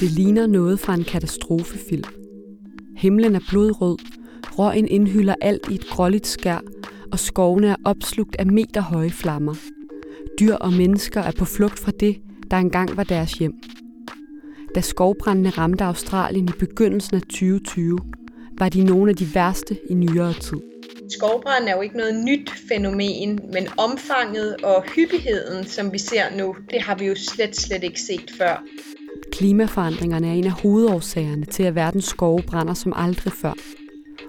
Det ligner noget fra en katastrofefilm. Himlen er blodrød, røgen indhylder alt i et gråligt skær, og skovene er opslugt af meterhøje flammer. Dyr og mennesker er på flugt fra det, der engang var deres hjem. Da skovbrændene ramte Australien i begyndelsen af 2020, var de nogle af de værste i nyere tid. Skovbrand er jo ikke noget nyt fænomen, men omfanget og hyppigheden, som vi ser nu, det har vi jo slet, slet ikke set før. Klimaforandringerne er en af hovedårsagerne til, at verdens skove brænder som aldrig før.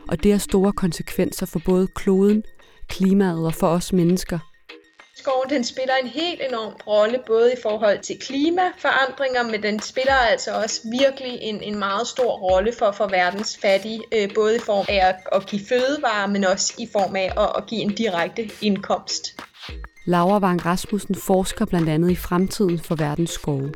Og det har store konsekvenser for både kloden, klimaet og for os mennesker – skoven den spiller en helt enorm rolle, både i forhold til klimaforandringer, men den spiller altså også virkelig en, en meget stor rolle for, for verdens fattige, øh, både i form af at, at give fødevarer, men også i form af at, at give en direkte indkomst. Laura Wang Rasmussen forsker blandt andet i fremtiden for verdens skove.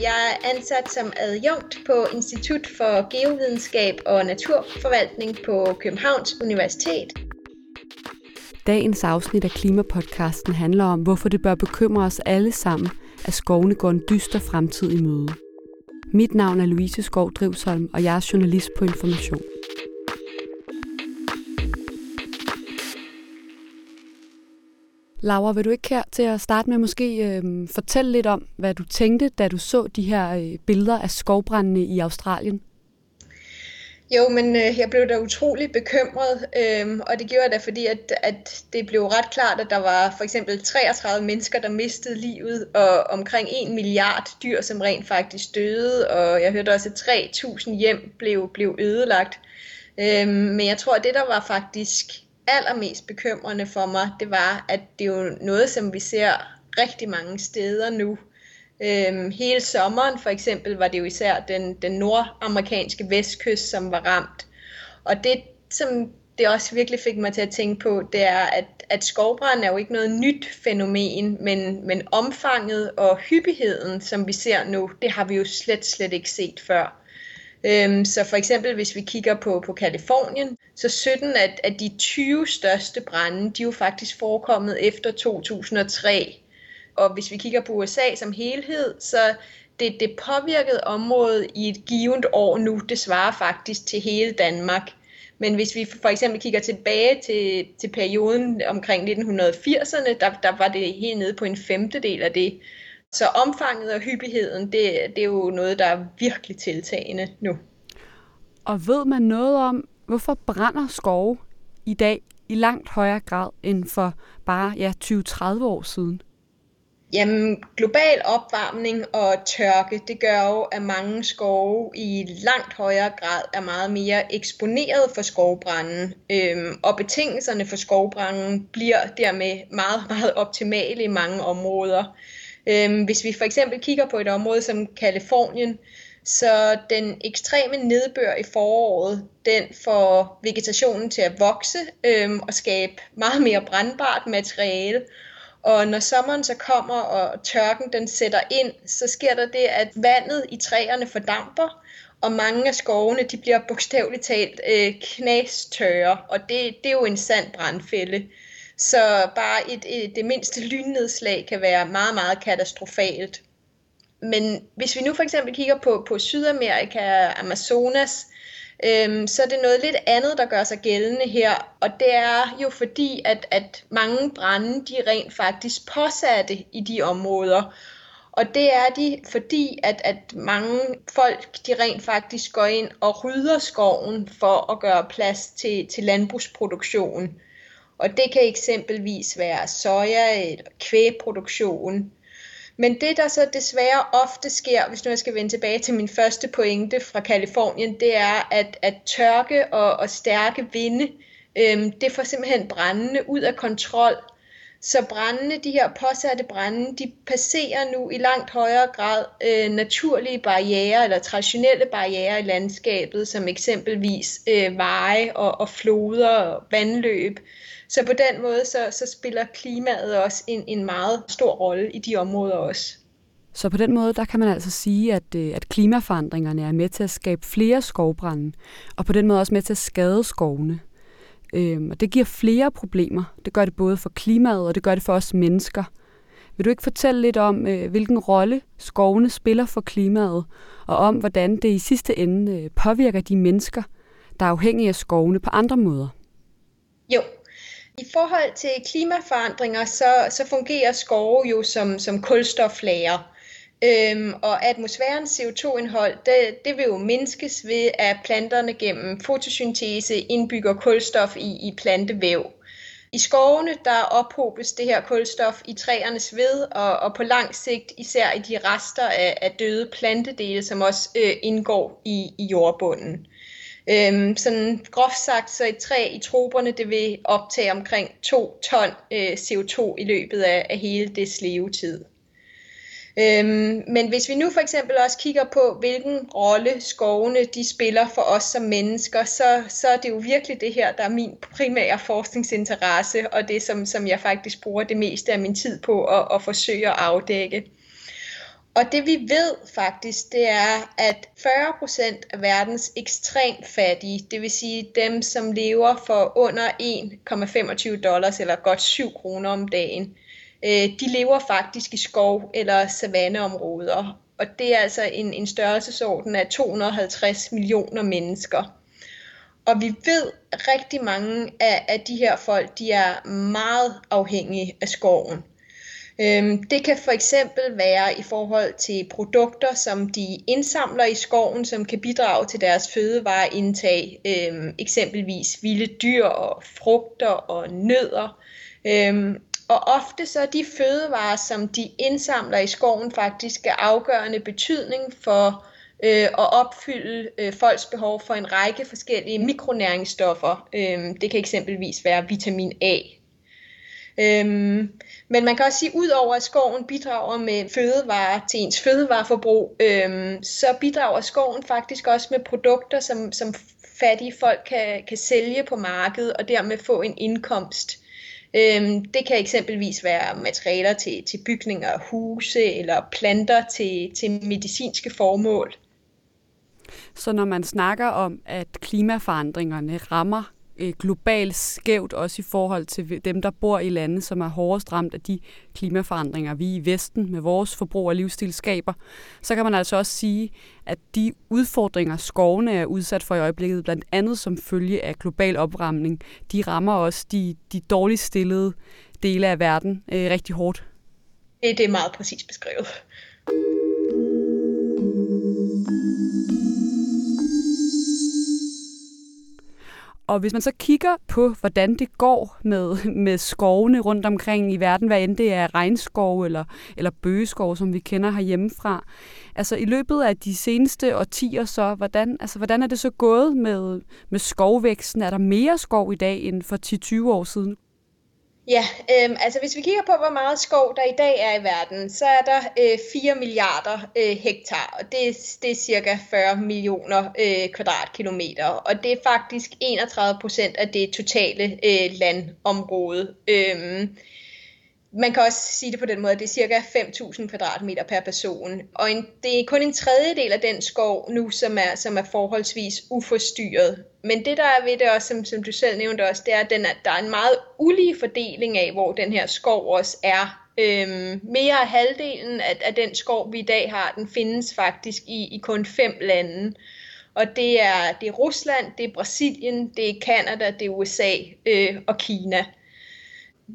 Jeg er ansat som adjunkt på Institut for Geovidenskab og Naturforvaltning på Københavns Universitet. Dagens afsnit af Klimapodcasten handler om, hvorfor det bør bekymre os alle sammen, at skovene går en dyster fremtid i møde. Mit navn er Louise Skov Drivsholm, og jeg er journalist på Information. Laura, vil du ikke her til at starte med måske øh, fortælle lidt om, hvad du tænkte, da du så de her øh, billeder af skovbrændene i Australien? Jo, men øh, jeg blev da utrolig bekymret, øh, og det gjorde jeg da, fordi at, at det blev ret klart, at der var for eksempel 33 mennesker, der mistede livet, og omkring 1 milliard dyr, som rent faktisk døde, og jeg hørte også, at 3.000 hjem blev, blev ødelagt. Øh, men jeg tror, at det, der var faktisk allermest bekymrende for mig, det var, at det er jo noget, som vi ser rigtig mange steder nu, Øhm, hele sommeren for eksempel var det jo især den, den nordamerikanske vestkyst, som var ramt. Og det, som det også virkelig fik mig til at tænke på, det er, at, at skovbrand er jo ikke noget nyt fænomen, men, men omfanget og hyppigheden, som vi ser nu, det har vi jo slet, slet ikke set før. Øhm, så for eksempel, hvis vi kigger på, på Kalifornien, så 17 af, af de 20 største brænde, de er jo faktisk forekommet efter 2003. Og hvis vi kigger på USA som helhed, så det, det påvirkede område i et givet år nu, det svarer faktisk til hele Danmark. Men hvis vi for eksempel kigger tilbage til, til perioden omkring 1980'erne, der, der var det helt nede på en femtedel af det. Så omfanget og hyppigheden, det, det er jo noget, der er virkelig tiltagende nu. Og ved man noget om, hvorfor brænder skove i dag i langt højere grad end for bare ja, 20-30 år siden? Jamen, global opvarmning og tørke, det gør jo, at mange skove i langt højere grad er meget mere eksponeret for skovbranden, øhm, og betingelserne for skovbranden bliver dermed meget, meget optimale i mange områder. Øhm, hvis vi for eksempel kigger på et område som Kalifornien, så den ekstreme nedbør i foråret, den får vegetationen til at vokse øhm, og skabe meget mere brandbart materiale, og når sommeren så kommer, og tørken den sætter ind, så sker der det, at vandet i træerne fordamper, og mange af skovene de bliver bogstaveligt talt øh, knastørre, og det, det er jo en sand brandfælde. Så bare et, et, det mindste lynnedslag kan være meget, meget katastrofalt. Men hvis vi nu for eksempel kigger på, på Sydamerika, Amazonas, øhm, så er det noget lidt andet, der gør sig gældende her. Og det er jo fordi, at, at mange brænde, de rent faktisk påsatte i de områder. Og det er de, fordi at, at mange folk, de rent faktisk går ind og rydder skoven for at gøre plads til, til landbrugsproduktion. Og det kan eksempelvis være soja eller kvægproduktion. Men det, der så desværre ofte sker, hvis nu jeg skal vende tilbage til min første pointe fra Kalifornien, det er, at, at tørke og, og stærke vinde, øhm, det får simpelthen brændende ud af kontrol. Så brændende, de her påsatte brænde, de passerer nu i langt højere grad øh, naturlige barriere eller traditionelle barriere i landskabet, som eksempelvis øh, veje og, og floder og vandløb. Så på den måde, så, så spiller klimaet også en, en meget stor rolle i de områder også. Så på den måde, der kan man altså sige, at, øh, at klimaforandringerne er med til at skabe flere skovbrænde, og på den måde også med til at skade skovene. Øhm, og det giver flere problemer. Det gør det både for klimaet, og det gør det for os mennesker. Vil du ikke fortælle lidt om, øh, hvilken rolle skovene spiller for klimaet, og om hvordan det i sidste ende øh, påvirker de mennesker, der er afhængige af skovene på andre måder? Jo, i forhold til klimaforandringer, så, så fungerer skove jo som, som kulstoflager. Øhm, og atmosfærens CO2-indhold, det, det vil jo mindskes ved, at planterne gennem fotosyntese indbygger kulstof i, i plantevæv. I skovene, der ophobes det her kulstof i træernes ved, og, og på lang sigt især i de rester af, af døde plantedele, som også øh, indgår i, i jordbunden. Øhm, sådan groft sagt, så et træ i troberne, det vil optage omkring 2 ton øh, CO2 i løbet af, af hele dets levetid. Øhm, men hvis vi nu for eksempel også kigger på, hvilken rolle skovene de spiller for os som mennesker, så, så er det jo virkelig det her, der er min primære forskningsinteresse, og det som, som jeg faktisk bruger det meste af min tid på at, at forsøge at afdække. Og det vi ved faktisk, det er, at 40% af verdens ekstremt fattige, det vil sige dem, som lever for under 1,25 dollars eller godt 7 kroner om dagen, øh, de lever faktisk i skov eller savanneområder. Og det er altså en, en størrelsesorden af 250 millioner mennesker. Og vi ved, at rigtig mange af, af de her folk, de er meget afhængige af skoven. Øhm, det kan for eksempel være i forhold til produkter, som de indsamler i skoven, som kan bidrage til deres fødevareindtag, øhm, eksempelvis vilde dyr og frugter og nødder. Øhm, og ofte så er de fødevarer, som de indsamler i skoven, faktisk af afgørende betydning for øh, at opfylde øh, folks behov for en række forskellige mikronæringsstoffer. Øhm, det kan eksempelvis være vitamin A. Øhm, men man kan også sige, at udover at skoven bidrager med fødevarer til ens fødevareforbrug, øhm, så bidrager skoven faktisk også med produkter, som, som fattige folk kan, kan sælge på markedet og dermed få en indkomst. Øhm, det kan eksempelvis være materialer til, til bygninger huse eller planter til, til medicinske formål. Så når man snakker om, at klimaforandringerne rammer øh, globalt skævt, også i forhold til dem, der bor i lande, som er hårdest ramt af de klimaforandringer, vi i Vesten med vores forbrug og livsstil skaber, så kan man altså også sige, at de udfordringer, skovene er udsat for i øjeblikket, blandt andet som følge af global opramning, de rammer også de, de dårligst stillede dele af verden øh, rigtig hårdt. Det er meget præcist beskrevet. Og hvis man så kigger på, hvordan det går med, med skovene rundt omkring i verden, hvad end det er regnskov eller, eller bøgeskov, som vi kender herhjemmefra, altså i løbet af de seneste årtier så, hvordan, altså, hvordan er det så gået med, med skovvæksten? Er der mere skov i dag end for 10-20 år siden? Ja, øh, altså hvis vi kigger på, hvor meget skov der i dag er i verden, så er der øh, 4 milliarder øh, hektar, og det, det er cirka 40 millioner øh, kvadratkilometer, og det er faktisk 31 procent af det totale øh, landområde. Øh, man kan også sige det på den måde, at det er cirka 5.000 kvadratmeter per person. Og en, det er kun en tredjedel af den skov nu, som er, som er forholdsvis uforstyrret. Men det der er ved det også, som, som du selv nævnte også, det er, at, den, at der er en meget ulige fordeling af, hvor den her skov også er. Øhm, mere af halvdelen af, af den skov, vi i dag har, den findes faktisk i, i kun fem lande. Og det er, det er Rusland, det er Brasilien, det er Kanada, det er USA øh, og Kina.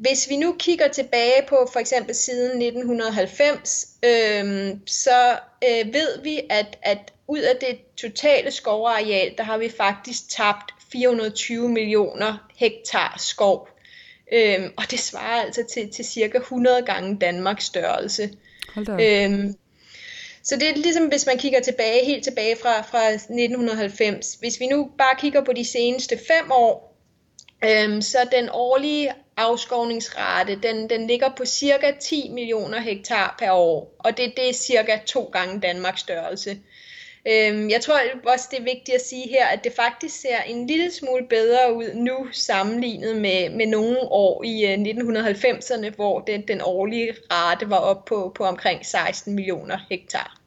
Hvis vi nu kigger tilbage på for eksempel siden 1990, øh, så øh, ved vi, at, at ud af det totale skovareal, der har vi faktisk tabt 420 millioner hektar skov. Øh, og det svarer altså til, til cirka 100 gange Danmarks størrelse. Øhm, så det er ligesom, hvis man kigger tilbage, helt tilbage fra, fra 1990. Hvis vi nu bare kigger på de seneste fem år, øhm, så den årlige afskovningsrate, den, den ligger på cirka 10 millioner hektar per år, og det, det er cirka to gange Danmarks størrelse. Øhm, jeg tror også, det er vigtigt at sige her, at det faktisk ser en lille smule bedre ud nu sammenlignet med, med nogle år i øh, 1990'erne, hvor den, den årlige rate var op på, på omkring 16 millioner hektar.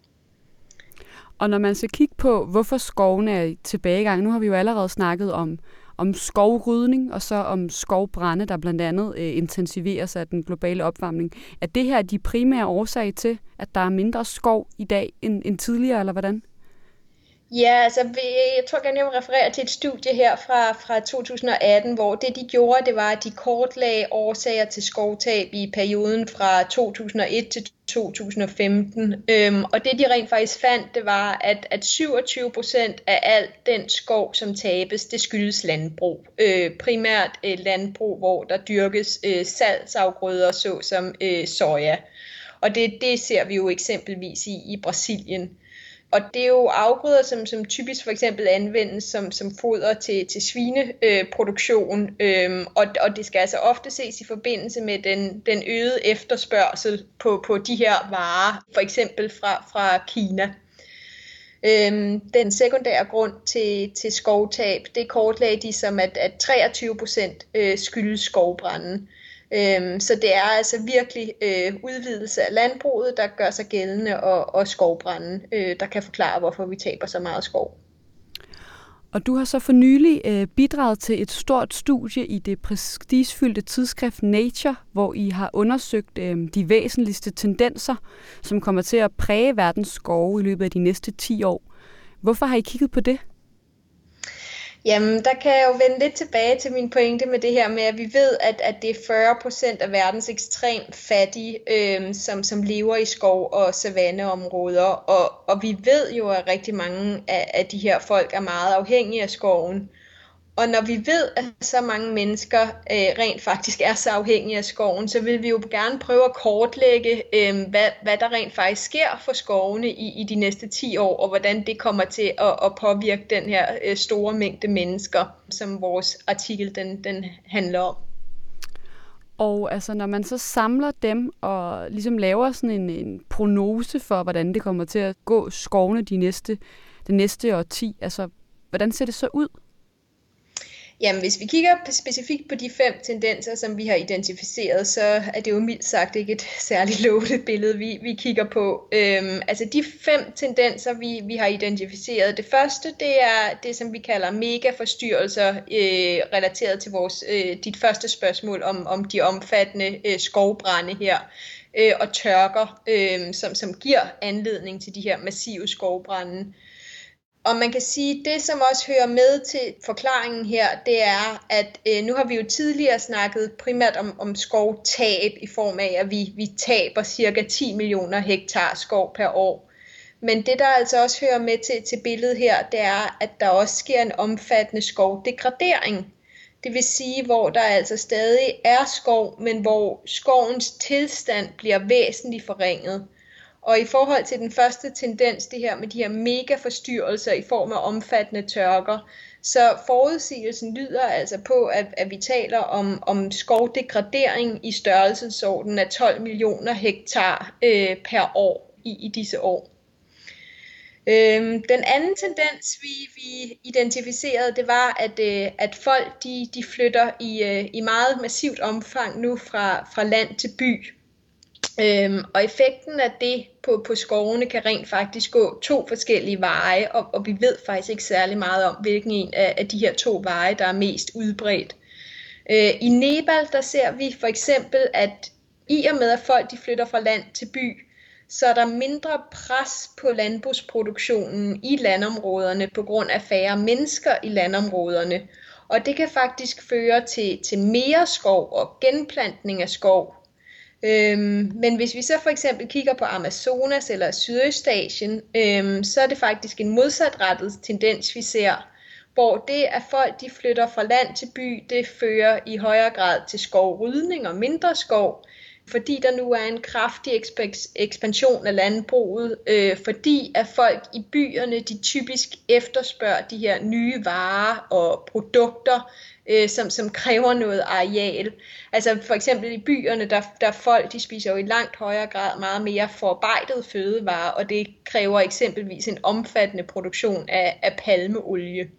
Og når man så kigger på, hvorfor skovene er i tilbagegang, nu har vi jo allerede snakket om om skovrydning og så om skovbrænde, der blandt andet øh, intensiveres af den globale opvarmning. Er det her de primære årsager til, at der er mindre skov i dag end, end tidligere, eller hvordan? Ja, altså jeg tror gerne, jeg vil referere til et studie her fra, fra 2018, hvor det de gjorde, det var, at de kortlagde årsager til skovtab i perioden fra 2001 til 2015. Øhm, og det de rent faktisk fandt, det var, at, at 27 procent af alt den skov, som tabes, det skyldes landbrug. Øh, primært øh, landbrug, hvor der dyrkes øh, salgsafgrøder, såsom øh, soja. Og det, det ser vi jo eksempelvis i, i Brasilien. Og det er jo afgrøder, som, som typisk for eksempel anvendes som, som foder til, til svineproduktion, øhm, og, og det skal altså ofte ses i forbindelse med den, den øgede efterspørgsel på, på de her varer, for eksempel fra, fra Kina. Øhm, den sekundære grund til, til skovtab, det kortlagde de som, at, at 23 procent øh, skyldes skovbranden. Øhm, så det er altså virkelig øh, udvidelse af landbruget, der gør sig gældende, og, og skovbranden, øh, der kan forklare, hvorfor vi taber så meget skov. Og du har så for nylig øh, bidraget til et stort studie i det prestigefyldte tidsskrift Nature, hvor I har undersøgt øh, de væsentligste tendenser, som kommer til at præge verdens skove i løbet af de næste 10 år. Hvorfor har I kigget på det? Jamen, der kan jeg jo vende lidt tilbage til min pointe med det her med, at vi ved, at, at det er 40% af verdens ekstremt fattige, øh, som, som lever i skov- og savanneområder. Og, og vi ved jo, at rigtig mange af, af de her folk er meget afhængige af skoven. Og når vi ved, at så mange mennesker øh, rent faktisk er så afhængige af skoven, så vil vi jo gerne prøve at kortlægge, øh, hvad, hvad der rent faktisk sker for skovene i, i de næste 10 år, og hvordan det kommer til at, at påvirke den her øh, store mængde mennesker, som vores artikel den, den handler om. Og altså, når man så samler dem og ligesom laver sådan en, en prognose for, hvordan det kommer til at gå skovene de næste, det næste årti, altså, hvordan ser det så ud? Jamen, hvis vi kigger specifikt på de fem tendenser, som vi har identificeret, så er det jo mildt sagt ikke et særligt lovende billede, vi, vi kigger på. Øhm, altså de fem tendenser, vi, vi har identificeret. Det første, det er det, som vi kalder megaforstyrrelser, øh, relateret til vores, øh, dit første spørgsmål om, om de omfattende øh, skovbrænde her øh, og tørker, øh, som, som giver anledning til de her massive skovbrænde. Og man kan sige, det som også hører med til forklaringen her, det er, at øh, nu har vi jo tidligere snakket primært om, om skovtab i form af, at vi, vi taber cirka 10 millioner hektar skov per år. Men det, der altså også hører med til, til billedet her, det er, at der også sker en omfattende skovdegradering. Det vil sige, hvor der altså stadig er skov, men hvor skovens tilstand bliver væsentligt forringet. Og i forhold til den første tendens, det her med de her mega forstyrrelser i form af omfattende tørker, så forudsigelsen lyder altså på, at, at vi taler om, om skovdegradering i størrelsesorden af 12 millioner hektar øh, per år i, i disse år. Øhm, den anden tendens, vi, vi identificerede, det var, at, øh, at folk de, de flytter i, øh, i meget massivt omfang nu fra, fra land til by. Øhm, og effekten af det på, på skovene kan rent faktisk gå to forskellige veje, og, og vi ved faktisk ikke særlig meget om, hvilken en af, af de her to veje, der er mest udbredt. Øh, I Nepal, der ser vi for eksempel, at i og med at folk de flytter fra land til by, så er der mindre pres på landbrugsproduktionen i landområderne på grund af færre mennesker i landområderne. Og det kan faktisk føre til, til mere skov og genplantning af skov, Øhm, men hvis vi så for eksempel kigger på Amazonas eller Sydøstasien, øhm, så er det faktisk en modsatrettet tendens, vi ser, hvor det, at folk de flytter fra land til by, det fører i højere grad til skovrydning og mindre skov, fordi der nu er en kraftig ekspansion af landbruget, øh, fordi at folk i byerne, de typisk efterspørger de her nye varer og produkter, øh, som, som kræver noget areal. Altså for eksempel i byerne, der, der folk, de spiser jo i langt højere grad meget mere forarbejdet fødevarer, og det kræver eksempelvis en omfattende produktion af, af palmeolie.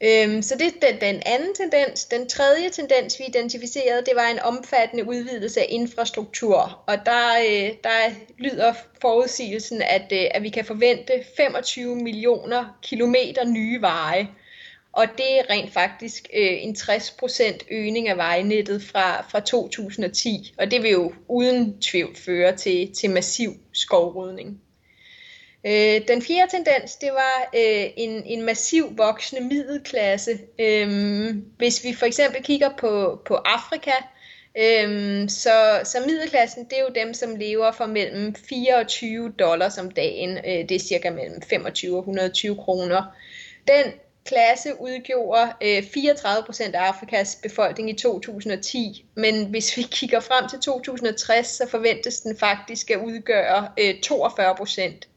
Øhm, så det er den, den anden tendens. Den tredje tendens, vi identificerede, det var en omfattende udvidelse af infrastruktur. Og der, øh, der lyder forudsigelsen, at, øh, at vi kan forvente 25 millioner kilometer nye veje og det er rent faktisk øh, en 60% øgning af vejnettet fra, fra 2010, og det vil jo uden tvivl føre til, til massiv skovrydning. Øh, den fjerde tendens, det var øh, en, en massiv voksende middelklasse. Øh, hvis vi for eksempel kigger på, på Afrika, øh, så, så middelklassen, det er jo dem, som lever for mellem 24 dollars om dagen. Øh, det er cirka mellem 25 og 120 kroner. Den klasse udgjorde øh, 34% af Afrikas befolkning i 2010, men hvis vi kigger frem til 2060, så forventes den faktisk at udgøre øh, 42%.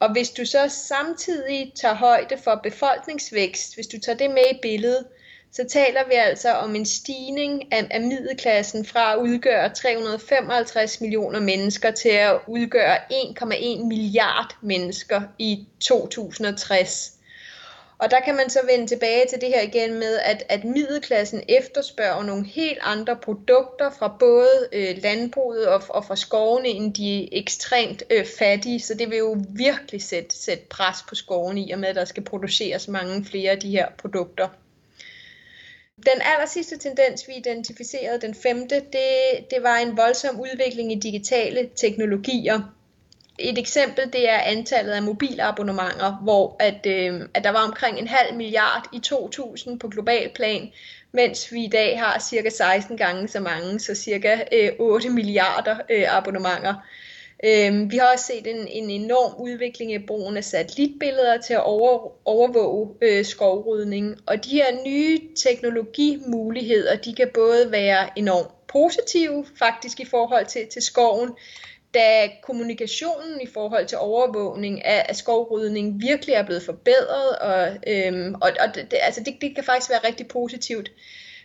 Og hvis du så samtidig tager højde for befolkningsvækst, hvis du tager det med i billedet, så taler vi altså om en stigning af, af middelklassen fra at udgøre 355 millioner mennesker til at udgøre 1,1 milliard mennesker i 2060. Og der kan man så vende tilbage til det her igen med, at, at middelklassen efterspørger nogle helt andre produkter fra både øh, landbruget og, og fra skovene, end de ekstremt øh, fattige. Så det vil jo virkelig sætte, sætte pres på skovene i og med, at der skal produceres mange flere af de her produkter. Den aller sidste tendens, vi identificerede, den femte, det, det var en voldsom udvikling i digitale teknologier. Et eksempel det er antallet af mobilabonnementer, hvor at, øh, at der var omkring en halv milliard i 2000 på global plan, mens vi i dag har cirka 16 gange så mange, så cirka øh, 8 milliarder øh, abonnementer. Øh, vi har også set en, en enorm udvikling i brugen af satellitbilleder til at over, overvåge øh, skovrydning, og de her nye teknologimuligheder, de kan både være enormt positive faktisk i forhold til, til skoven, da kommunikationen i forhold til overvågning af, af skovrydning virkelig er blevet forbedret, og, øhm, og, og det, altså det, det kan faktisk være rigtig positivt.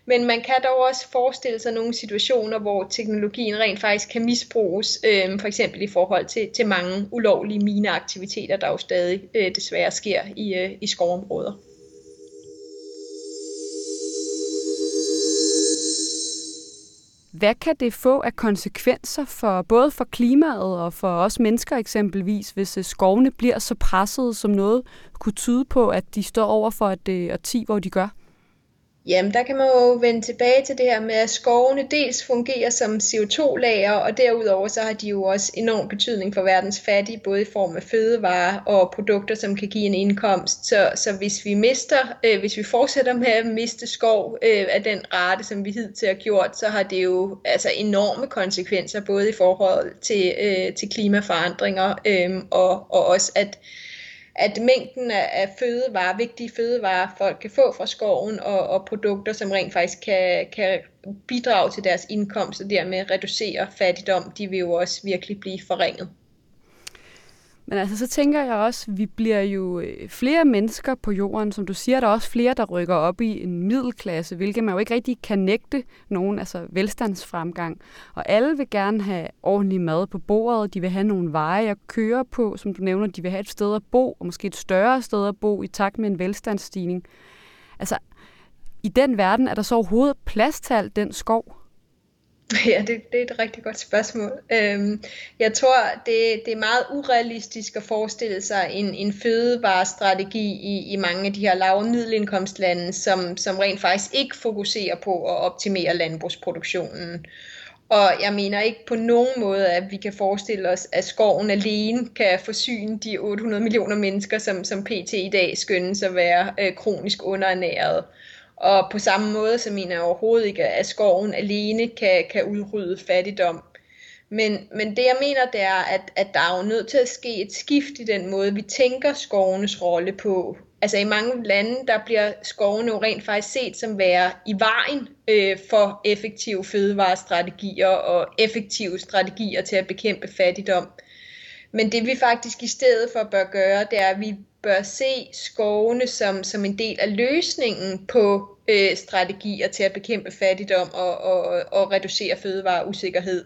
Men man kan dog også forestille sig nogle situationer, hvor teknologien rent faktisk kan misbruges, øhm, for eksempel i forhold til, til mange ulovlige mineaktiviteter, der jo stadig øh, desværre sker i, øh, i skovområder. Hvad kan det få af konsekvenser for både for klimaet og for os mennesker eksempelvis, hvis øh, skovene bliver så presset, som noget kunne tyde på, at de står over for et øh, årti, hvor de gør? Jamen, der kan man jo vende tilbage til det her med, at skovene dels fungerer som CO2-lager, og derudover så har de jo også enorm betydning for verdens fattige, både i form af fødevarer og produkter, som kan give en indkomst. Så, så hvis vi mister, øh, hvis vi fortsætter med at miste skov øh, af den rate, som vi hidtil har gjort, så har det jo altså enorme konsekvenser, både i forhold til, øh, til klimaforandringer, øh, og, og også at at mængden af fødevarer, vigtige fødevarer, folk kan få fra skoven, og, og produkter, som rent faktisk kan, kan bidrage til deres indkomst, og dermed reducere fattigdom, de vil jo også virkelig blive forringet. Men altså, så tænker jeg også, vi bliver jo øh, flere mennesker på jorden. Som du siger, der er også flere, der rykker op i en middelklasse, hvilket man jo ikke rigtig kan nægte nogen, altså velstandsfremgang. Og alle vil gerne have ordentlig mad på bordet, de vil have nogle veje at køre på, som du nævner, de vil have et sted at bo, og måske et større sted at bo i takt med en velstandsstigning. Altså, i den verden er der så overhovedet plads til al den skov? Ja, det, det er et rigtig godt spørgsmål. Øhm, jeg tror, det, det er meget urealistisk at forestille sig en, en fødevarestrategi i, i mange af de her lav- og middelindkomstlande, som, som rent faktisk ikke fokuserer på at optimere landbrugsproduktionen. Og jeg mener ikke på nogen måde, at vi kan forestille os, at skoven alene kan forsyne de 800 millioner mennesker, som, som PT i dag skønnes at være øh, kronisk underernæret. Og på samme måde så mener jeg overhovedet ikke, at skoven alene kan, kan udrydde fattigdom. Men, men det jeg mener, det er, at, at der er jo nødt til at ske et skift i den måde, vi tænker skovenes rolle på. Altså i mange lande, der bliver skovene jo rent faktisk set som være i vejen øh, for effektive fødevarestrategier og effektive strategier til at bekæmpe fattigdom. Men det vi faktisk i stedet for bør gøre, det er, at vi bør se skovene som, som en del af løsningen på øh, strategier til at bekæmpe fattigdom og, og, og reducere fødevareusikkerhed.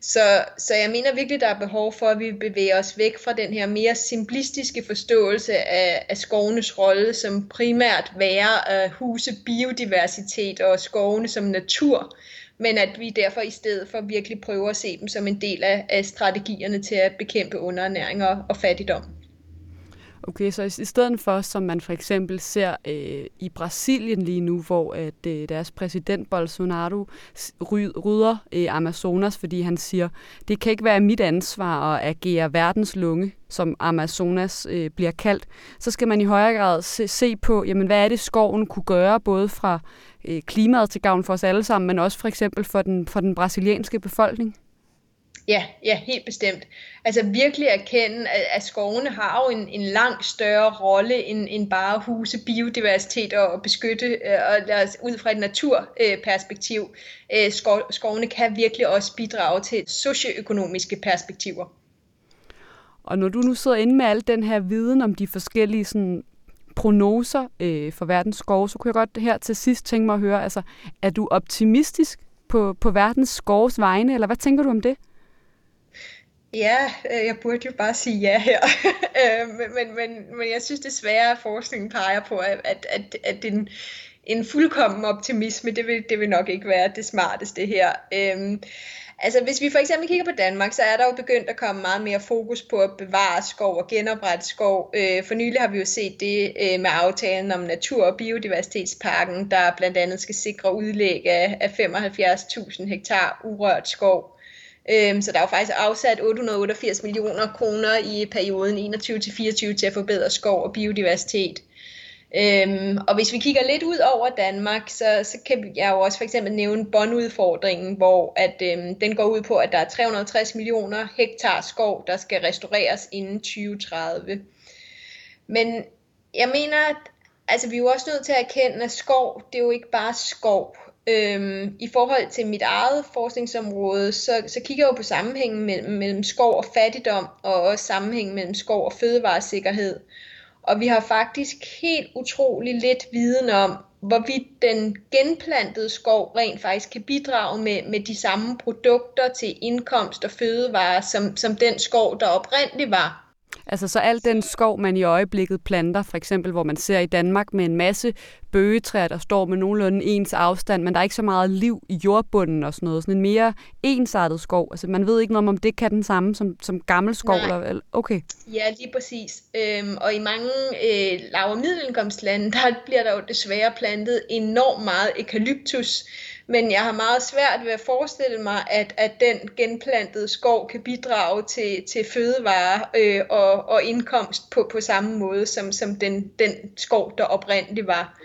Så, så jeg mener virkelig, der er behov for, at vi bevæger os væk fra den her mere simplistiske forståelse af, af skovenes rolle som primært være at huse biodiversitet og skovene som natur, men at vi derfor i stedet for virkelig prøver at se dem som en del af, af strategierne til at bekæmpe underernæring og, og fattigdom. Okay, så i stedet for, som man for eksempel ser øh, i Brasilien lige nu, hvor at, øh, deres præsident Bolsonaro rydder øh, Amazonas, fordi han siger, det kan ikke være mit ansvar at agere verdens lunge, som Amazonas øh, bliver kaldt, så skal man i højere grad se, se på, jamen, hvad er det, skoven kunne gøre, både fra øh, klimaet til gavn for os alle sammen, men også for eksempel for den, for den brasilianske befolkning? Ja, ja, helt bestemt. Altså virkelig erkende, at, at skovene har jo en, en langt større rolle end, end bare huse biodiversitet og beskytte, øh, og lad ud fra et naturperspektiv. Øh, skov, skovene kan virkelig også bidrage til socioøkonomiske perspektiver. Og når du nu sidder inde med al den her viden om de forskellige sådan, prognoser øh, for verdens skove, så kunne jeg godt her til sidst tænke mig at høre, altså, er du optimistisk på, på verdens skovs vegne, eller hvad tænker du om det? Ja, øh, jeg burde jo bare sige ja her, øh, men, men, men jeg synes desværre, at forskningen peger på, at, at, at, at en, en fuldkommen optimisme, det vil, det vil nok ikke være det smarteste her. Øhm, altså hvis vi for eksempel kigger på Danmark, så er der jo begyndt at komme meget mere fokus på at bevare skov og genoprette skov. Øh, for nylig har vi jo set det øh, med aftalen om natur- og biodiversitetsparken, der blandt andet skal sikre udlæg af, af 75.000 hektar urørt skov. Øhm, så der er jo faktisk afsat 888 millioner kroner i perioden 21-24 til at forbedre skov og biodiversitet. Øhm, og hvis vi kigger lidt ud over Danmark, så, så kan jeg jo også for eksempel nævne bondudfordringen, hvor at, øhm, den går ud på, at der er 360 millioner hektar skov, der skal restaureres inden 2030. Men jeg mener, at altså, vi er jo også nødt til at erkende, at skov, det er jo ikke bare skov. Øhm, I forhold til mit eget forskningsområde, så, så kigger jeg jo på sammenhængen mellem, mellem skov og fattigdom, og også sammenhængen mellem skov og fødevaresikkerhed. Og vi har faktisk helt utrolig lidt viden om, hvorvidt den genplantede skov rent faktisk kan bidrage med, med de samme produkter til indkomst og fødevarer, som, som den skov, der oprindeligt var. Altså så al den skov, man i øjeblikket planter, for eksempel hvor man ser i Danmark med en masse bøgetræer, der står med nogenlunde ens afstand, men der er ikke så meget liv i jordbunden og sådan noget. Sådan en mere ensartet skov. Altså man ved ikke noget om, det kan den samme som, som gammel skov. Nej. Eller, okay. Ja, lige præcis. Øhm, og i mange øh, lav- og middelindkomstlande, der bliver der jo desværre plantet enormt meget eukalyptus, men jeg har meget svært ved at forestille mig, at, at den genplantede skov kan bidrage til, til fødevarer øh, og, og indkomst på, på samme måde, som, som den, den skov, der oprindeligt var.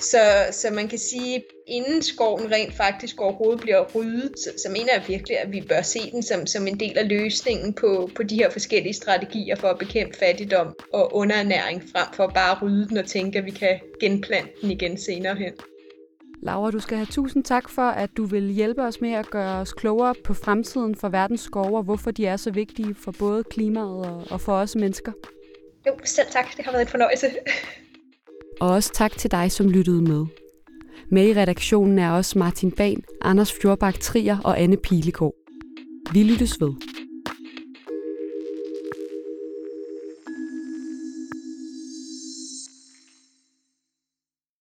Så, så man kan sige, inden skoven rent faktisk overhovedet bliver ryddet, så, så mener jeg virkelig, at vi bør se den som, som en del af løsningen på, på de her forskellige strategier for at bekæmpe fattigdom og underernæring, frem for bare at rydde den og tænke, at vi kan genplante den igen senere hen. Laura, du skal have tusind tak for, at du vil hjælpe os med at gøre os klogere på fremtiden for verdens skove, og hvorfor de er så vigtige for både klimaet og, for os mennesker. Jo, selv tak. Det har været en fornøjelse. Og også tak til dig, som lyttede med. Med i redaktionen er også Martin Ban, Anders Fjordbak Trier og Anne Pilegaard. Vi lyttes ved.